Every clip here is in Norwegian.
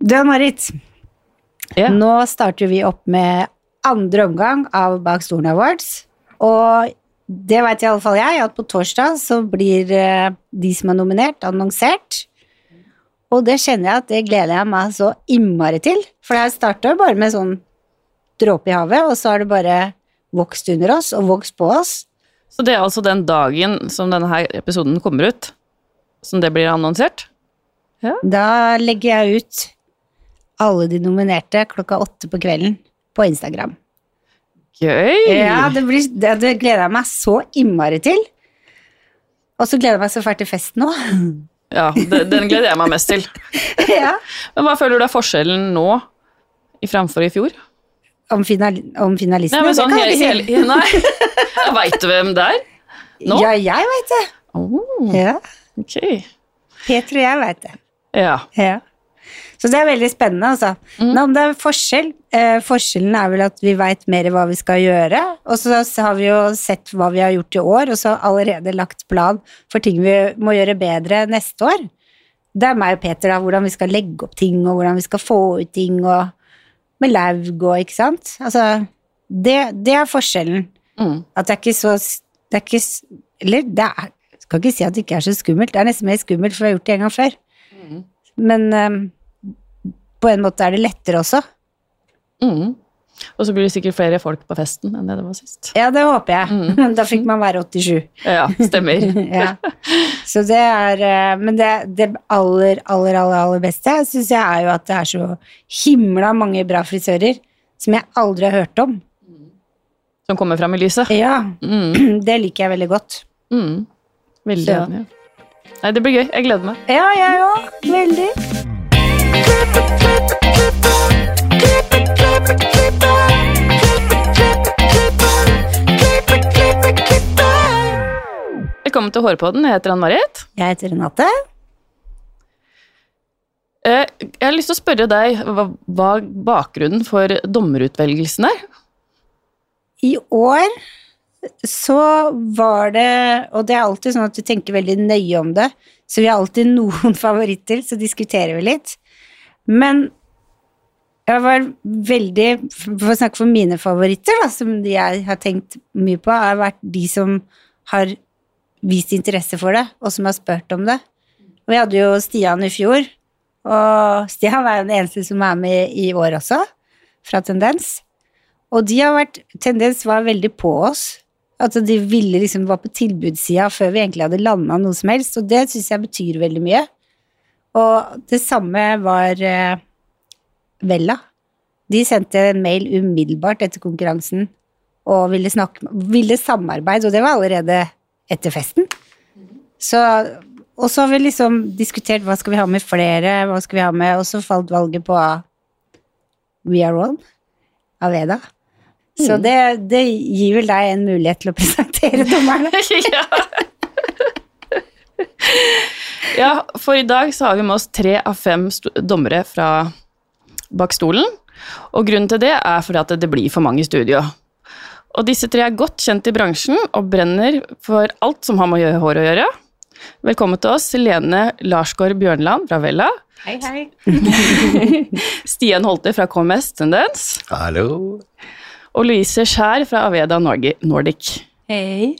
Du, Marit. Ja. Nå starter vi opp med andre omgang av Bak stolen Awards. Og det vet i alle fall jeg, at på torsdag så blir eh, de som er nominert, annonsert. Og det kjenner jeg at det gleder jeg meg så innmari til. For det her starta bare med sånn dråpe i havet, og så har det bare vokst under oss og vokst på oss. Så det er altså den dagen som denne her episoden kommer ut, som det blir annonsert? Da legger jeg ut alle de nominerte klokka åtte på kvelden på Instagram. Gøy! Ja, det, blir, det, det gleder jeg meg så innmari til. Og så gleder jeg meg så fælt til festen òg. Ja, det, den gleder jeg meg mest til. ja. Men hva føler du er forskjellen nå i framfor i fjor? Om, final, om Nei, men sånn hele, jeg ikke hele, Nei, veit du hvem det er? Nå? Ja, jeg veit det. Oh, Ja. ok. Peter og jeg veit det. Ja. Ja. Så det er veldig spennende, altså. Mm. Nå, om det er forskjell eh, Forskjellen er vel at vi veit mer hva vi skal gjøre, og så har vi jo sett hva vi har gjort i år, og så allerede lagt plan for ting vi må gjøre bedre neste år. Det er meg og Peter, da, hvordan vi skal legge opp ting, og hvordan vi skal få ut ting, og med laug og ikke sant. Altså, det, det er forskjellen. Mm. At det er ikke så Det er ikke Eller det er Skal ikke si at det ikke er så skummelt, det er nesten mer skummelt, for vi har gjort det en gang før. Men ehm, på en måte er det lettere også. Mm. Og så blir det sikkert flere folk på festen enn det det var sist. Ja, det håper jeg. Da fikk man være 87. Ja, stemmer. ja. Så det er eh, Men det, det aller, aller, aller, aller beste syns jeg er jo at det er så himla mange bra frisører som jeg aldri har hørt om. Som kommer fram i lyset. Ja, Mm. det liker jeg veldig godt. Mm. Veldig enig. Nei, det blir gøy. Jeg gleder meg. Ja, jeg òg. Veldig. Velkommen til Hårpodden. Jeg heter Ann-Marit. Jeg heter Renate. Eh, Jeg har lyst til å spørre deg hva, hva bakgrunnen for dommerutvelgelsen er. I år så var det Og det er alltid sånn at vi tenker veldig nøye om det, så vi har alltid noen favoritter, så diskuterer vi litt. Men jeg var veldig For å snakke for mine favoritter, da, som jeg har tenkt mye på, har vært de som har vist interesse for det, og som har spurt om det. Og vi hadde jo Stian i fjor, og Stian er jo den eneste som er med i år også, fra Tendens. Og de har vært Tendens var veldig på oss. At de ville liksom var på tilbudssida før vi egentlig hadde landa noe som helst, og det syns jeg betyr veldig mye. Og det samme var eh, Vella. De sendte en mail umiddelbart etter konkurransen og ville, snakke, ville samarbeide, og det var allerede etter festen. Så, og så har vi liksom diskutert hva skal vi ha med flere, hva skal vi ha med, og så falt valget på We Are One av Eda. Så det, det gir vel deg en mulighet til å presentere dommerne. ja. ja, for i dag så har vi med oss tre av fem dommere fra bak stolen. Og grunnen til det er fordi at det blir for mange i studio. Og disse tre er godt kjent i bransjen og brenner for alt som har med hår å gjøre. Velkommen til oss, Lene Larsgaard Bjørnland fra Vella. Hei, hei. Stian Holte fra KMS Tendens. Hallo. Og Louise Skjær fra Aveda Nordic. Hei.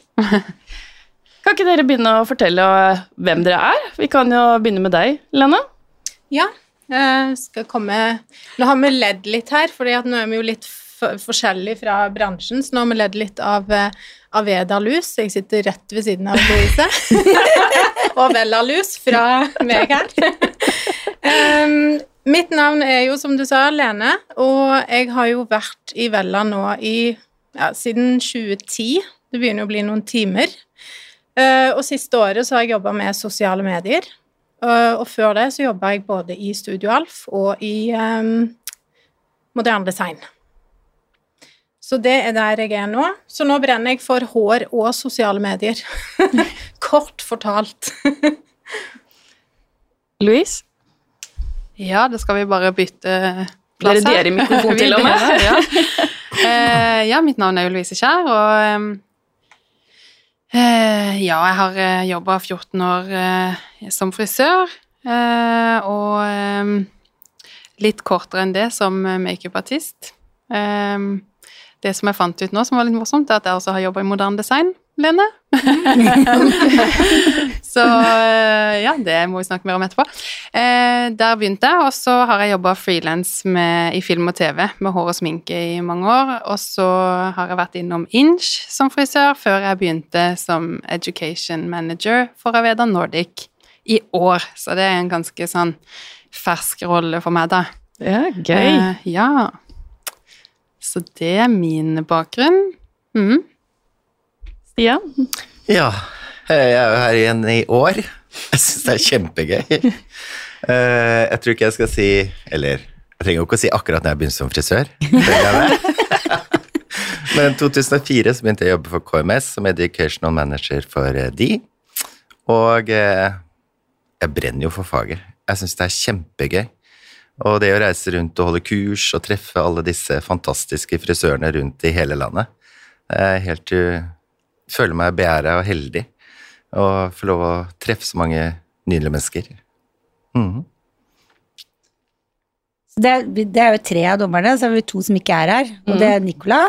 Kan ikke dere begynne å fortelle hvem dere er? Vi kan jo begynne med deg, Lene. Ja, jeg skal komme Nå har vi ledd litt her, for nå er vi jo litt forskjellig fra bransjen, så nå har vi ledd litt av uh, Aveda Lus. Jeg sitter rett ved siden av Louise. og Vella Lus fra meg her. um, mitt navn er jo, som du sa, Lene, og jeg har jo vært i Vella nå i ja, siden 2010. Det begynner å bli noen timer. Eh, og siste året så har jeg jobba med sosiale medier. Eh, og før det så jobba jeg både i Studio Alf og i um, moderne design. Så det er der jeg er nå. Så nå brenner jeg for hår og sosiale medier. Kort fortalt. Louise? Ja, da skal vi bare bytte plass her. deler mikrofon til og med. Ja. Eh, ja, mitt navn er jo Louise Kjær, og ehm, eh, ja, jeg har uh, jobba 14 år eh, som frisør, eh, og litt kortere enn det som eh, makeupartist. Det som jeg fant ut nå som var litt morsomt, er at jeg også har jobba i moderne design, Lene. så eh, ja, det må vi snakke mer om etterpå. Eh, der begynte jeg, og så har jeg jobba frilans i film og TV med hår og sminke i mange år. Og så har jeg vært innom Inch som frisør før jeg begynte som education manager for Aveda Nordic i år. Så det er en ganske sånn fersk rolle for meg, da. Ja, gøy. Eh, ja. Så det er min bakgrunn. Mm. Stian? Ja, jeg er jo her igjen i år. Jeg syns det er kjempegøy. Eh, jeg tror ikke jeg skal si Eller jeg trenger jo ikke å si akkurat når jeg begynte som frisør. Men i 2004 så begynte jeg å jobbe for KMS som educational manager for eh, de. Og eh, jeg brenner jo for faget. Jeg syns det er kjempegøy. Og det å reise rundt og holde kurs og treffe alle disse fantastiske frisørene rundt i hele landet det er helt føler meg beæra og heldig å få lov å treffe så mange nydelige mennesker. Mm. Det, det er jo tre av dommerne, så har vi to som ikke er her. Og det er Nicola.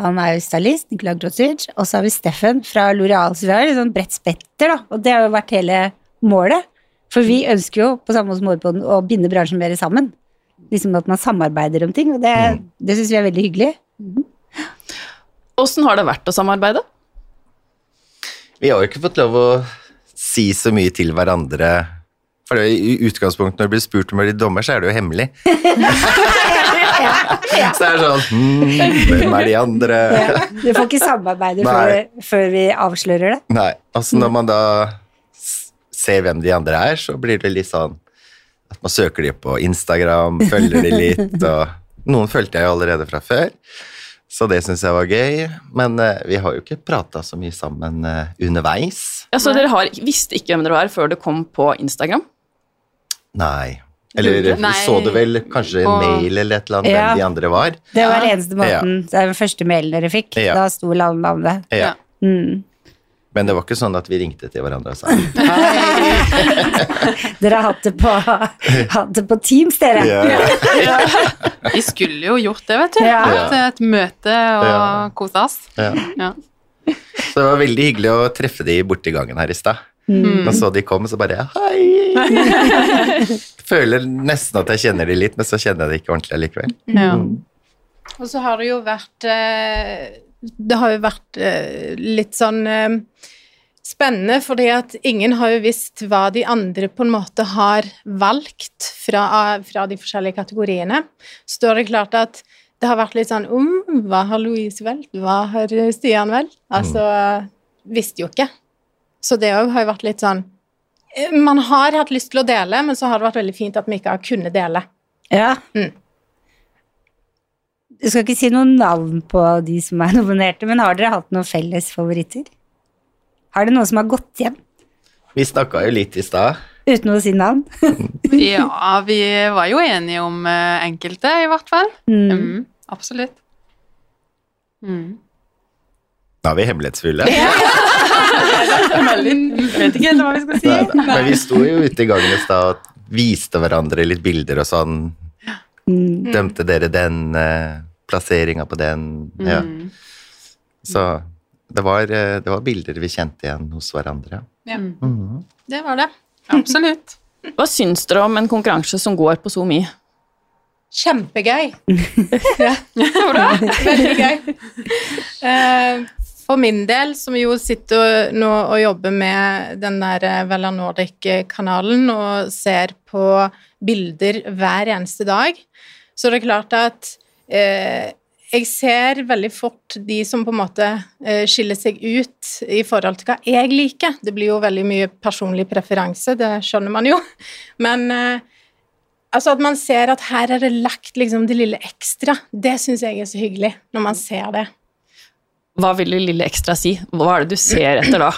Han er jo stylist, Nicola Grodzic. Og så har vi Steffen fra Loreal. Så vi har et sånn bredt spetter, da. Og det har jo vært hele målet. For vi ønsker jo på samme måte som Hårpodden å binde bransjen mer sammen. Liksom at man samarbeider om ting, og det, det syns vi er veldig hyggelig. Åssen har det vært å samarbeide? Vi har jo ikke fått lov å si så mye til hverandre. For det, I utgangspunktet når du blir spurt om å bli dommer, så er det jo hemmelig. Så det er sånn hmm, Hvem er de andre? Ja, du får ikke samarbeide før, før vi avslører det. Nei, altså når man da ser hvem de andre er, så blir det litt sånn at man søker de på Instagram, følger de litt, og noen fulgte jeg jo allerede fra før, så det syns jeg var gøy. Men uh, vi har jo ikke prata så mye sammen uh, underveis. Ja, så dere har, visste ikke hvem dere var før det kom på Instagram? Nei. Eller Nei. så det vel kanskje i en mail eller et eller annet, Ja. hvem de andre var. Det var Ja. eneste måten. Det er den første mailen dere fikk. Ja. Da sto navnet. Ja. Ja. Mm. Men det var ikke sånn at vi ringte til hverandre og sa Dere har hatt det på, hatt det på Teams, dere. ja. Vi skulle jo gjort det, vet du. Ja. Hatt et møte og Ja. kose oss. Ja. Ja. Så det var veldig hyggelig å treffe de borti gangen her i stad. Mm. Og så de kom, så bare hei! Føler nesten at jeg kjenner de litt, men så kjenner jeg det ikke ordentlig likevel. Ja. Og så har det jo vært eh, Det har jo vært eh, litt sånn eh, spennende, fordi at ingen har jo visst hva de andre på en måte har valgt fra, fra de forskjellige kategoriene. Så da er det klart at det har vært litt sånn um, Hva har Louise valgt? Hva har Stian valgt? Altså Visste jo ikke. Så det òg har jo vært litt sånn eh, Man har hatt lyst til å dele, men så har det vært veldig fint at vi ikke har kunnet dele. Ja. Mm. Du skal ikke si noen navn på de som er nominerte, men har dere hatt noen felles favoritter? Har det noen som har gått hjem Vi snakka jo litt i stad. uten å si navn? ja, vi var jo enige om eh, enkelte, i hvert fall. Mm. Mm, absolutt. Mm. Da er vi hemmelighetsfulle. Vet ikke helt hva vi skal si. Nei, Men vi sto jo ute i gangen i stad og viste hverandre litt bilder og sånn. Mm. Dømte dere den uh, plasseringa på den? Ja. Mm. Så det var, eh, det var bilder vi kjente igjen hos hverandre. Ja. Mm. Det var det. Absolutt. Hva syns dere om en konkurranse som går på SoMe? Kjempegøy. ja. Veldig gøy. Eh, For min del, som jo sitter nå og jobber med den der eh, Vella Nordic-kanalen og ser på bilder hver eneste dag, så er det klart at jeg ser veldig fort de som på en måte eh, skiller seg ut i forhold til hva jeg liker. Det blir jo veldig mye personlig preferanse, det skjønner man jo. Men eh, Altså At man ser at her er det lagt liksom det lille ekstra, det syns jeg er så hyggelig, når man ser det. Hva vil det lille ekstra si? Hva er det du ser etter da?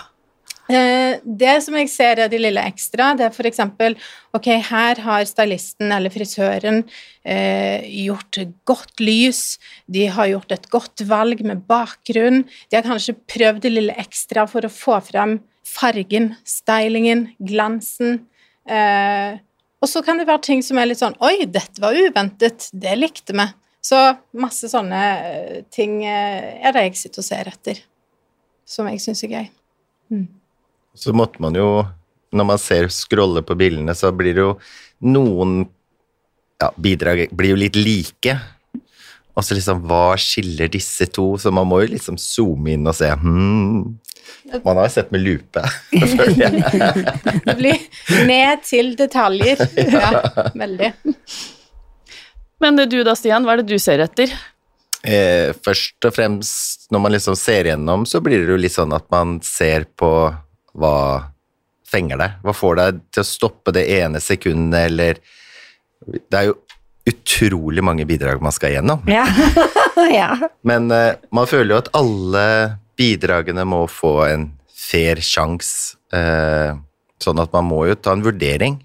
Eh, det som jeg ser er de lille ekstra, det er eksempel Ok, her har stylisten eller frisøren eh, gjort godt lys, de har gjort et godt valg med bakgrunn, de har kanskje prøvd det lille ekstra for å få frem fargen, stylingen, glansen. Eh, Og så kan det være ting som er litt sånn Oi, dette var uventet. Det likte vi. Så masse sånne eh, ting eh, er det jeg sitter og ser etter, som jeg syns er gøy. Så måtte man jo Når man ser scroller på bildene, så blir det jo noen ja, bidrag blir jo litt like. Og så liksom, hva skiller disse to? Så man må jo liksom zoome inn og se hmm. Man har jo sett med lupe, føler jeg. Det blir ned til detaljer. Ja, veldig. Men du da, Stian, hva er det du ser etter? Eh, først og fremst, når man liksom ser gjennom, så blir det jo litt sånn at man ser på hva fenger deg. Hva får deg til å stoppe det ene sekundet, eller Det er jo utrolig mange bidrag man skal gjennom. Ja. ja. Men uh, man føler jo at alle bidragene må få en fair sjanse, uh, sånn at man må jo ta en vurdering.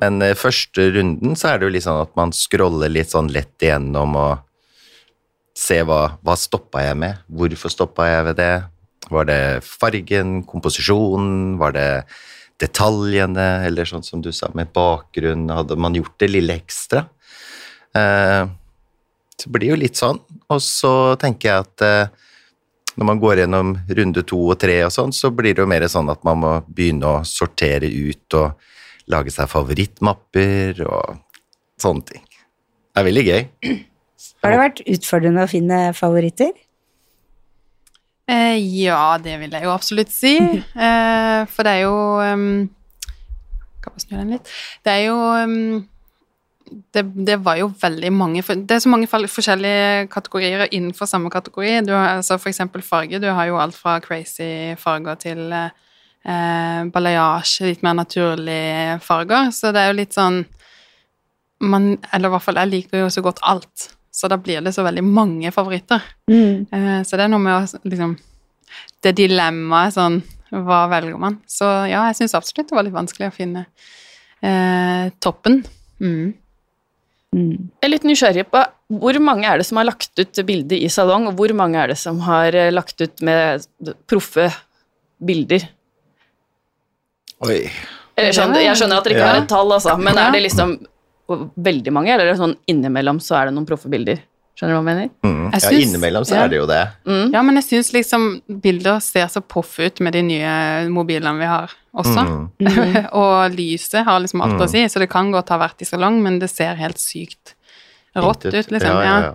Men uh, første runden så er det jo litt sånn at man scroller litt sånn lett igjennom og ser hva, hva stoppa jeg med, hvorfor stoppa jeg ved det, var det fargen, komposisjonen, var det detaljene, eller sånn som du sa, med bakgrunn, hadde man gjort det lille ekstra? Eh, det blir jo litt sånn, og så tenker jeg at eh, når man går gjennom runde to og tre og sånn, så blir det jo mer sånn at man må begynne å sortere ut og lage seg favorittmapper og sånne ting. Det er veldig gøy. Har det vært utfordrende å finne favoritter? Eh, ja, det vil jeg jo absolutt si. Eh, for det er jo um, Kan bare snu den litt. Det er jo um, det, det var jo veldig mange Det er så mange forskjellige kategorier innenfor samme kategori. Du har altså for eksempel farge. Du har jo alt fra crazy farger til eh, eh, balayage, litt mer naturlige farger. Så det er jo litt sånn man, Eller i hvert fall, jeg liker jo så godt alt. Så da blir det så veldig mange favoritter. Mm. Eh, Så det er noe med å liksom Det dilemmaet sånn Hva velger man? Så ja, jeg syns absolutt det var litt vanskelig å finne eh, toppen. Mm. Mm. Jeg er litt nysgjerrig på hvor mange er det som har lagt ut bilde i salong, og hvor mange er det som har eh, lagt ut med proffe bilder? Oi. Jeg skjønner, jeg skjønner at dere ikke Ja. har et tall, altså, men er det liksom veldig mange, eller er sånn innimellom så er det noen proffe bilder? Skjønner du hva jeg mener? Mm. Jeg Ja, innimellom så ja. er det jo det. Mm. Ja, men jeg syns liksom bilder ser så proffe ut med de nye mobilene vi har også. Mm. og lyset har liksom alt Mm. å si, så det kan godt ha vært i salong, men det ser helt sykt rått Intet. ut, liksom. Ja, ja, ja.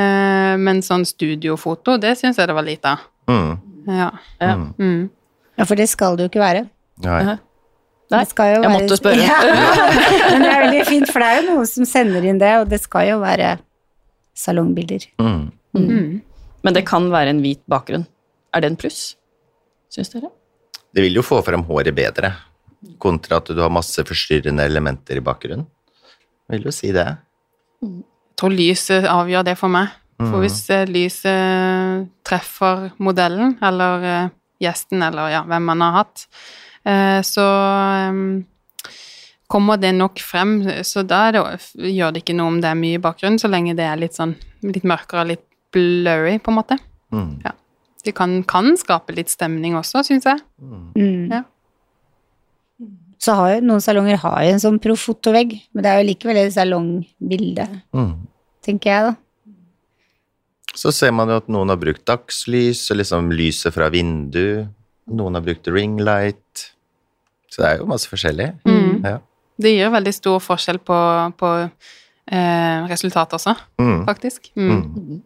Eh, men sånn studiofoto, det syns jeg det var lite av. Mm. Ja. Ja. Mm. Mm. Ja, for det skal det jo ikke være. Nei. Nei. Nei, Det skal jo jeg være- måtte spørre. Ja. Men det er veldig fint, for det er jo noen som sender inn det, og det skal jo være salongbilder. Mm. Mm. Men det kan være en hvit bakgrunn. Er det en pluss, syns dere? Det vil jo få frem håret bedre, kontra at du har masse forstyrrende elementer i bakgrunnen. Vil jo si det. Jeg tror lyset avgjør det for meg. For Mm. hvis eh, lyset treffer modellen, eller eh, gjesten, eller ja, hvem man har hatt, så eh, kommer det nok frem. Så da er det, gjør det ikke noe om det er mye bakgrunn, så lenge det er litt sånn litt mørkere og litt blurry, på en måte. Mm. Det kan, kan skape litt stemning også, syns jeg. Mm. Ja. Så har jo noen salonger har jo en sånn profotovegg, men det er jo likevel et salongbilde, Mm. tenker jeg da. Så ser man jo at noen har brukt dagslys og liksom lyset fra vindu. Noen har brukt ringlight. Så det er jo masse forskjellig. Mm. Ja. Det gir veldig stor forskjell på, på eh, resultatet også, Mm. faktisk. Mm. Mm.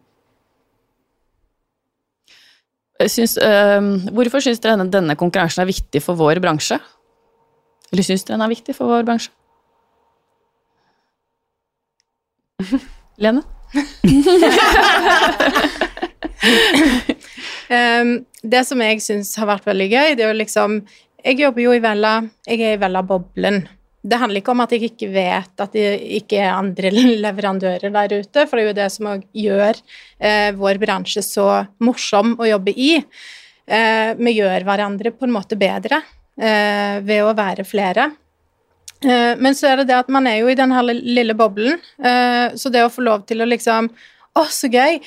Syns, eh, hvorfor syns dere denne, denne konkurransen er viktig for vår bransje? Eller syns dere den er viktig for vår bransje? Lene? Ehm, det som jeg syns har vært veldig gøy, det er jo liksom Jeg jobber jo i Vella, jeg er i Vella-boblen. Det handler ikke om at jeg ikke vet at det ikke er andre leverandører der ute, for det er jo det som gjør eh, vår bransje så morsom å jobbe i. Eh, vi gjør hverandre på en måte bedre eh, ved å være flere. Men så er det det at man er jo i den her lille boblen, så det å få lov til å liksom Å, så gøy!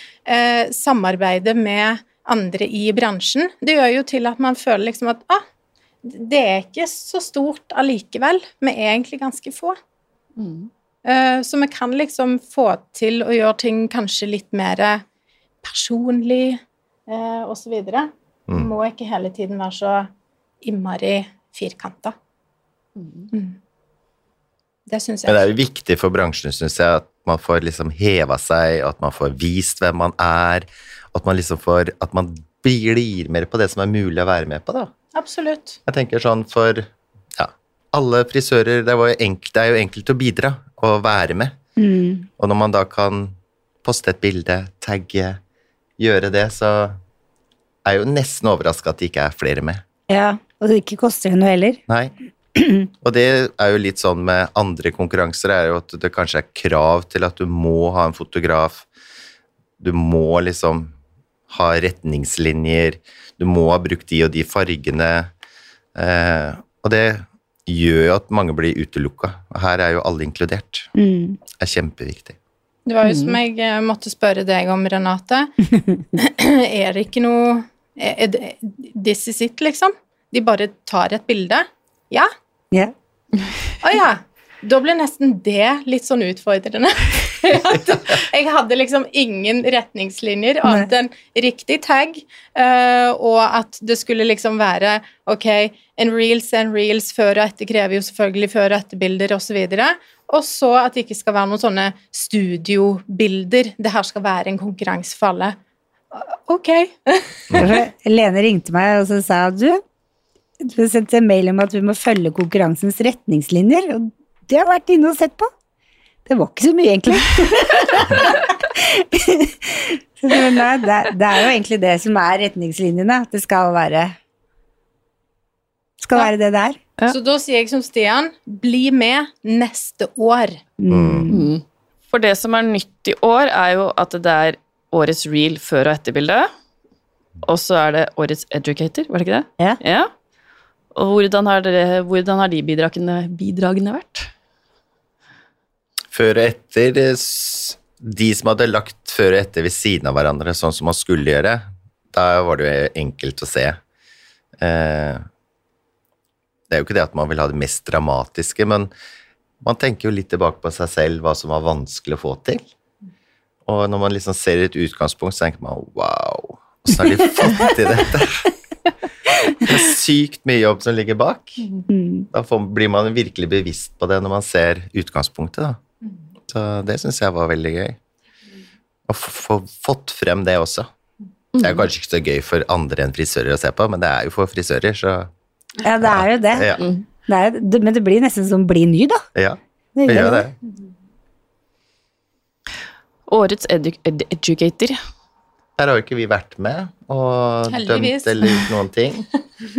Samarbeide med andre i bransjen. Det gjør jo til at man føler liksom at ah, det er ikke så stort allikevel. Vi er egentlig ganske få. Eh, Så vi kan liksom få til å gjøre ting kanskje litt mer personlig, eh, og så videre. Mm. må ikke hele tiden være så innmari firkanta. Mm. Det syns Men det er jo viktig for bransjen, syns jeg, at man får liksom heva seg, at man får vist hvem man er, at man liksom får At man blir mer på det som er mulig å være med på, da. Absolutt. Jeg tenker sånn for ja, alle frisører det, enkelt, det er jo enkelt å bidra og være med. Mm. Og når man da kan poste et bilde, tagge, gjøre det, så er jeg jo nesten overraska at det ikke er flere med. Ja, og det ikke koster noe heller. Nei. Og det er jo litt sånn med andre konkurranser, er jo at det kanskje er krav til at du må ha en fotograf. Du må liksom ha retningslinjer. Du må ha brukt de og de fargene. Eh, og det gjør jo at mange blir utelukka. Her er jo alle inkludert. Mm. Det er kjempeviktig. Det var jo som jeg eh, måtte spørre deg om, Renate. er det ikke noe er, er det, This is it, liksom? De bare tar et bilde? Ja? Å yeah. oh, ja. Da ble nesten det litt sånn utfordrende. Jeg hadde liksom ingen retningslinjer annet enn riktig tag, eh, og at det skulle liksom være ok, en reels er en reels, før og etter krever jo selvfølgelig før og etterbilder osv. Og så at det ikke skal være noen sånne studiobilder. Det her skal være en konkurranse for alle. Ok. Lene ringte meg og så sa du du sendte en mail om at vi må følge konkurransens retningslinjer, og det har jeg vært inne og sett på. Det var ikke så mye, egentlig. Men det, nei, det, er- det er jo egentlig det som er retningslinjene, at det skal være skal være det er. Ja. Så da sier jeg som Stian, bli med neste år. Mm. For det som er nytt i år, er jo at det er årets reel før og etterbilde. Og så er det årets educator, var det ikke det? Ja. Og hvordan har, dere, hvordan har de bidragene, bidragene vært? Før og etter eh, De som hadde lagt før og etter ved siden av hverandre, sånn som man skulle gjøre, da var det jo enkelt å se. Eh, det er jo ikke det at man vil ha det mest dramatiske, men man tenker jo litt tilbake på seg selv, hva som var vanskelig å få til. Og når man liksom ser et utgangspunkt, så tenker man wow, åssen har de fått til dette? Det er sykt mye jobb som ligger bak. Mm. Da blir man virkelig bevisst på det når man ser utgangspunktet, da. Så det syns jeg var veldig gøy. Å få få fått frem det også. Det er kanskje ikke så gøy for andre enn frisører å se på, men det er jo for frisører, så Ja, det er jo det. ja. det, er, men det blir nesten som bli ny, da. ja Det gjør det. det. Årets edu ed educator. Der har jo ikke vi vært med og Heldigvis. dømt eller gjort noen ting.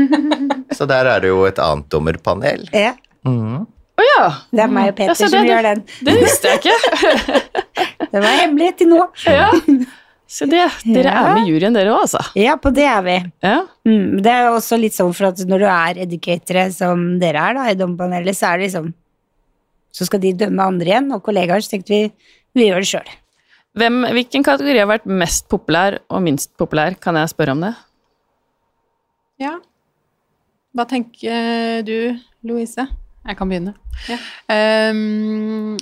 Så der er det jo et annet dommerpanel. Ja, Mhm. Å ja! det er meg og Peter Ja, det som gjør den. Det visste jeg ikke. Det var hemmelig til nå. Ja. Så det, dere Ja. er med i juryen, dere òg, altså. Ja, på det er vi. Ja. Mm, det er også litt sånn for at når du er educatere som dere er da, i dommerpanelet, så er det liksom Så skal de dømme andre igjen, og kollegaer, så tenkte vi vi gjør det sjøl. Hvilken kategori har vært mest populær og minst populær? Kan jeg spørre om det? Ja. Hva tenker du, Louise? Jeg kan begynne. Ja. Um,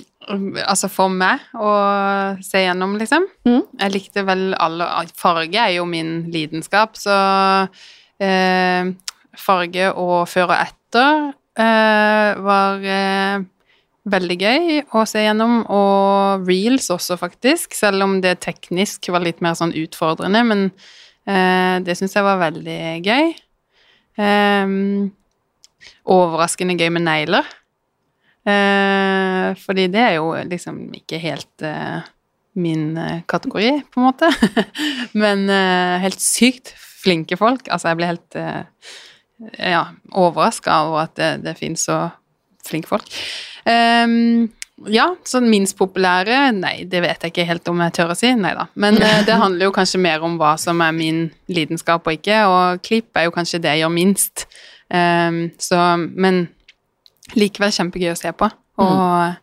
altså for meg å se gjennom, liksom. Mm. Jeg likte vel alle Farge er jo min lidenskap, så eh, farge og før og etter eh, var eh, veldig gøy å se gjennom, og reels også, faktisk, selv om det teknisk var litt mer sånn utfordrende, men eh, det syns jeg var veldig gøy. Ehm, overraskende gøy med negler. Eh, fordi det er jo liksom ikke helt eh, min eh, kategori, på en måte. Men eh, helt sykt flinke folk. Altså, jeg ble helt eh, ja, overraska over at det, det finnes så flinke folk. Um, ja, sånn minst populære Nei, det vet jeg ikke helt om jeg tør å si. Nei da. Men eh, det handler jo kanskje mer om hva som er min lidenskap og ikke, og klipp er jo kanskje det jeg gjør minst. Ehm, så, men likevel kjempegøy å se på og,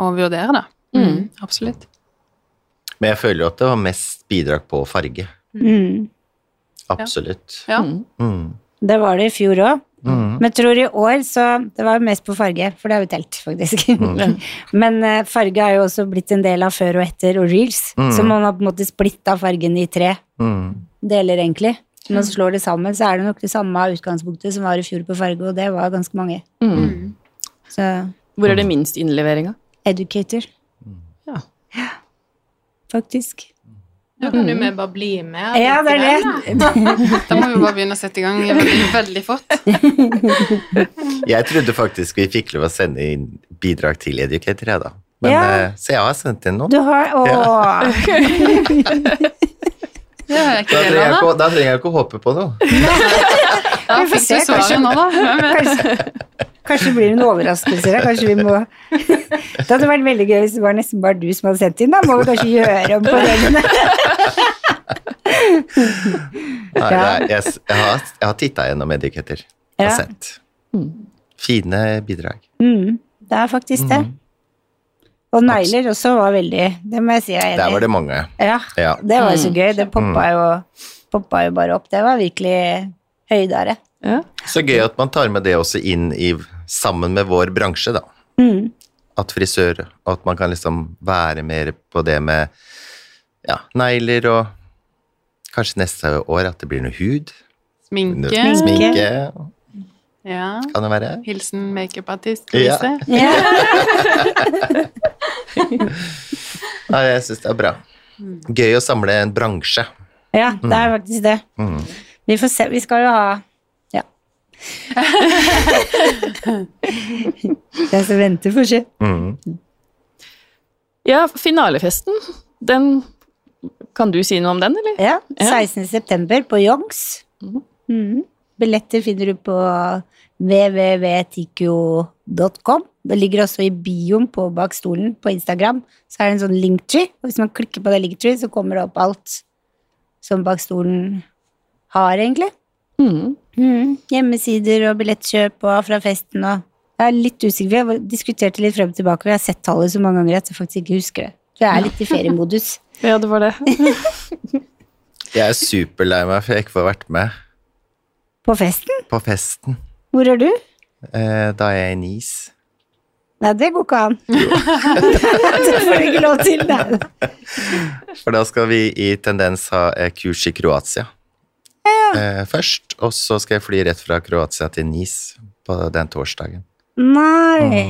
og vurdere, da. Mm, absolutt. Men jeg føler jo at det var mest bidrag på farge. Mm. Absolutt. Ja. Mm. Mm. Det var det i fjor òg. Men tror i år så Det var jo mest på farge, for det har vi telt, faktisk. Men eh, farge har jo også blitt en del av før og etter og reels, så man har på en måte splitta fargen i tre Mm. deler, egentlig. Når man slår det sammen, så er det nok det samme utgangspunktet som var i fjor på Fargo, og det var ganske mange. Mm. Så Hvor er det minst innleveringa? educator, Ja. Da faktisk. kan jo med bare bli med. Ja, det er det. da. Da må vi bare begynne å sette i gang veldig, veldig fort. Jeg trodde faktisk vi fikk lov å sende inn bidrag til Educator, jeg, da. Men, Ja. eh, så jeg har sendt inn noen. Du har Åh! Det ikke Da trenger, jeg da. ikke, da trenger jeg ikke å håpe på noe. Vi får se, kanskje nå, da. Kanskje, blir det blir en overraskelse. Kanskje vi må Det hadde vært veldig gøy hvis det var nesten bare du som hadde sendt inn. Da må vi kanskje gjøre om på reglene. Nei, er, jeg, jeg har, jeg har titta gjennom Educator og Ja. sett. Fine bidrag. Mm, det er faktisk det. Og negler også var veldig Det må jeg si jeg er enig i. Der var det mange. Ja, Ja. det var så gøy. Det poppa jo, poppa jo bare opp. Det var virkelig høydere. Ja. Så gøy at man tar med det også inn i, sammen med vår bransje, da. Mm. At frisør, og at man kan liksom være mer på det med ja, negler og Kanskje neste år at det blir noe hud. Sminke. Sminke. Sminke Ja. kan det være. Hilsen makeupartist Ja. Louise. Ja. Nei, jeg syns det er bra. Gøy å samle en bransje. ja, det er faktisk det. Mm. Vi får se. Vi skal jo ha Ja. Den som venter, får se. Mm. ja, finalefesten, den Kan du si noe om den, eller? Ja, Ja. 16. september på Youngs. Mm. Billetter finner du på www.tikio.com. Det ligger også i bioen på bak stolen på Instagram. Så er det en sånn linktree, og hvis man klikker på det linktree, så kommer det opp alt som bak stolen har, egentlig. Mm. Mm. Hjemmesider og billettkjøp og fra festen og Jeg er litt usikker, vi har diskutert det litt frem og tilbake, og jeg har sett tallet så mange ganger at jeg faktisk ikke husker det. Så jeg er litt i feriemodus. Ja, det var det. Jeg er superlei meg for jeg ikke får vært med På festen? på festen. Hvor er du? Eh, da er jeg i NIS. Nei, det går ikke an. det får du ikke lov til. Nei. For da skal vi i Tendens ha eh, kurs i Kroatia Ja, eh, først, og så skal jeg fly rett fra Kroatia til NIS på den torsdagen. Nei.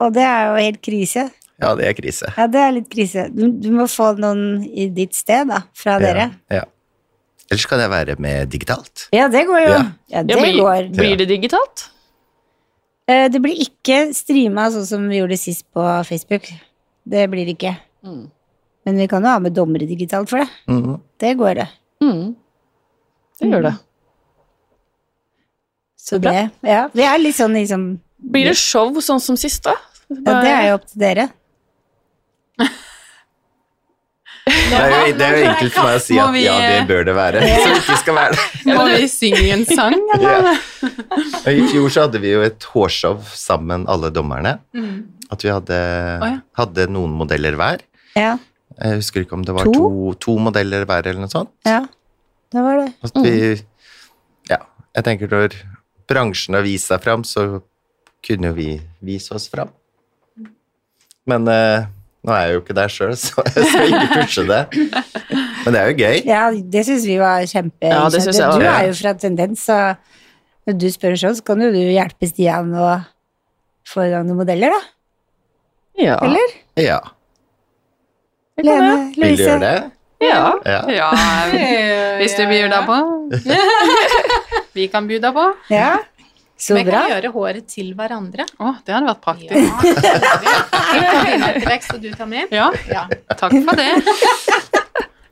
Og det er jo helt krise. Ja, det er krise. Ja, det er litt krise. Du, du må få noen i ditt sted, da, fra dere. Ja. Ja. Ellers kan jeg være med digitalt. Ja, det går jo. Ja. Ja, Ja, det blir, går. blir det digitalt? Eh, Det blir ikke streama sånn som vi gjorde sist på Facebook. Det blir det ikke. Mm. Men vi kan jo ha med dommere digitalt for det. Mm. Det går det. Mm. Det gjør det. Så Bra. det Ja, vi er litt sånn liksom Blir det show sånn som sist, da? Ja, det er jo opp til dere. Det er, jo, det er jo enkelt for meg å si at vi, ja, det bør det være. Så det ikke skal være det. Må vi synge en sang, eller? Ja. I fjor så hadde vi jo et hårshow sammen, alle dommerne. At vi hadde, hadde noen modeller hver. Ja. Jeg husker ikke om det var To? to, to modeller hver eller noe sånt. ja. Det var det. At vi, ja, jeg tenker når bransjen har vist seg fram, så kunne jo vi vise oss fram. Men eh, nå er jeg jo ikke der sjøl, så jeg skal ikke pushe det. Men det er jo gøy. Ja, det syns vi var kjempe Ja, det synes jeg Du er jo fra Tendens, så når du spør sånn, så kan jo du hjelpe Stian å få i gang noen modeller, da. Ja. Eller? Ja. Lene, Vil du gjøre det? ja. Ja. Ja, hvis du bjuder på. Vi kan bjuda på. Ja, så Vi bra. kan gjøre håret til hverandre. Å, det hadde vært praktisk. Ja. Jeg tar og du tar min. Ja, Ja. takk for det.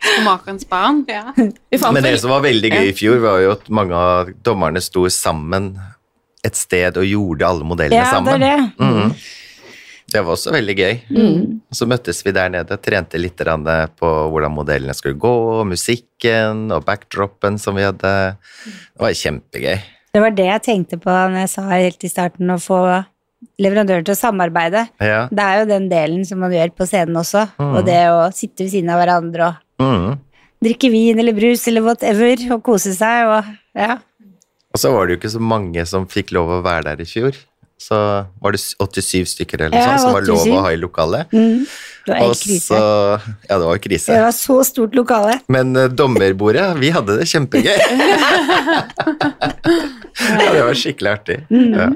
Skomakerens barn. ja. Vi Men det som var veldig gøy i fjor, var jo at mange av dommerne sto sammen et sted og gjorde alle modellene Ja, det sammen. er det. Mhm. Det var også veldig gøy. Mm. Så møttes vi der nede, trente litt på hvordan modellene skulle gå, musikken og backdropen som vi hadde. Det var kjempegøy. Det var det jeg tenkte på når jeg sa helt i starten, å få leverandører til å samarbeide. Ja. Det er jo den delen som man gjør på scenen også, Mm. og det å sitte ved siden av hverandre og mm. drikke vin eller brus eller whatever, og kose seg og ja. Og så var det jo ikke så mange som fikk lov å være der i fjor. Så var det 87 stykker eller Ja, sånt som var lov å ha i lokalet. Mm. Det var Og helt krise. så Ja, det var krise. Det var så stort lokale. Men uh, dommerbordet, vi hadde det kjempegøy. ja, det var skikkelig artig. Mm. Ja.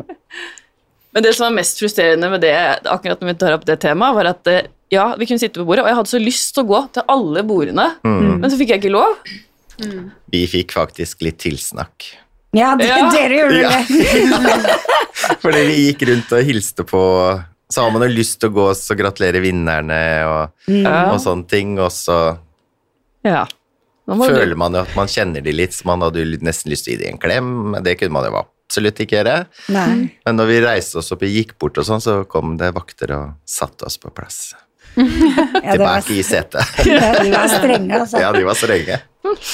Men det som var mest frustrerende med det, akkurat når vi tar opp det temaet, var at eh, ja, vi kunne sitte på bordet, og jeg hadde så lyst til å gå til alle bordene, Mm. men så fikk jeg ikke lov. Vi fikk faktisk litt tilsnakk. Ja, det, Ja. dere gjorde Ja. det. Fordi vi gikk rundt og hilste på Så har man jo lyst til å gå og gratulere vinnerne og, Ja. og sånne ting, og så Ja. Føler man jo at man kjenner de litt, så man hadde jo nesten lyst til å gi dem en klem, men det kunne man jo absolutt ikke gjøre. Nei. Men når vi reiste oss opp og gikk bort og sånn, så kom det vakter og satte oss på plass. Ja, Tilbake var, i setet. ja, de var strenge, altså. Ja, de var strenge.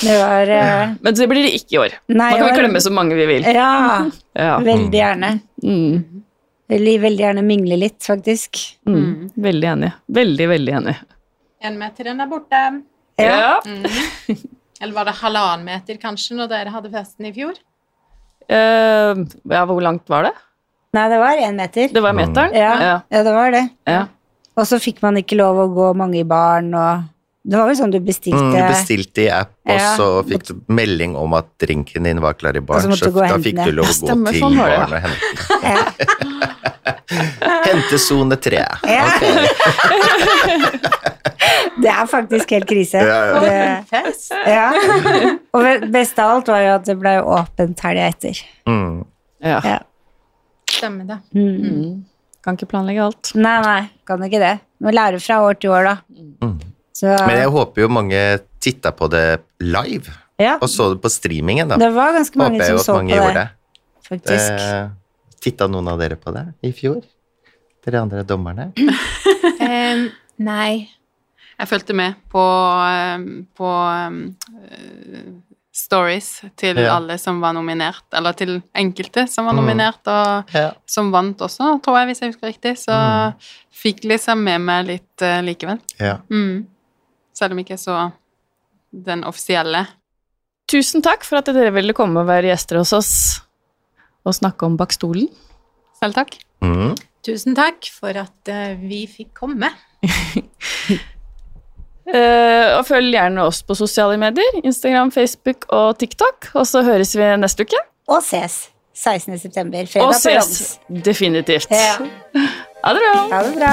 Det var uh... Men det blir det ikke i år. Nei, Nå kan vi klemme så mange vi vil. Ja, Ja. veldig gjerne. Mm. Vil veldig gjerne mingle litt, faktisk. Mm. Veldig enig. Veldig, veldig enig. En Enmeteren er borte. Ja. Eller var det halvannen meter, kanskje, når dere hadde festen i fjor? Uh, ja, hvor langt var det? Nei, det var én meter. Det var meteren? Ja, Ja. ja, det var det. ja. Og så fikk man ikke lov å gå mange i baren, og Det var vel sånn du bestilte Mm, du bestilte i app, og Ja. så fikk du melding om at drinken din var klar i baren, så da fikk du lov å gå stemmer, til sånn baren og hente den. ja. Hente sone tre. Ja. Det er faktisk helt krise. Ja, ja. Det, ja. Og best av alt var jo at det ble åpent helga etter. Mm. ja. Ja. Stemmer det. Mm. Mm. Kan ikke planlegge alt. Nei, nei, kan ikke det. Må lære fra år til år, da. Mm. Så Men jeg håper jo mange titta på det live, ja, og så det på streamingen, da. det var ganske mange Håper jeg som så mange på det, det. faktisk. Eh, titta noen av dere på det i fjor? Dere andre dommerne? um, nei. Jeg fulgte med på, um, på um, stories til Ja. alle som var nominert, eller til enkelte som var Mm. nominert, og Ja. som vant også, tror jeg, hvis jeg husker riktig. Så Mm. fikk liksom med meg litt uh, likevel. ja. Mm. Selv om ikke så den offisielle. Tusen takk for at dere ville komme og være gjester hos oss og snakke om Bak stolen. Selv takk. Mm. Tusen takk for at uh, vi fikk komme. uh, og følg gjerne oss på sosiale medier. Instagram, Facebook og TikTok. Og så høres vi neste uke. Og ses 16. september, fredag Og på ses Roms. definitivt. Ja. Ha det bra. Ha det bra.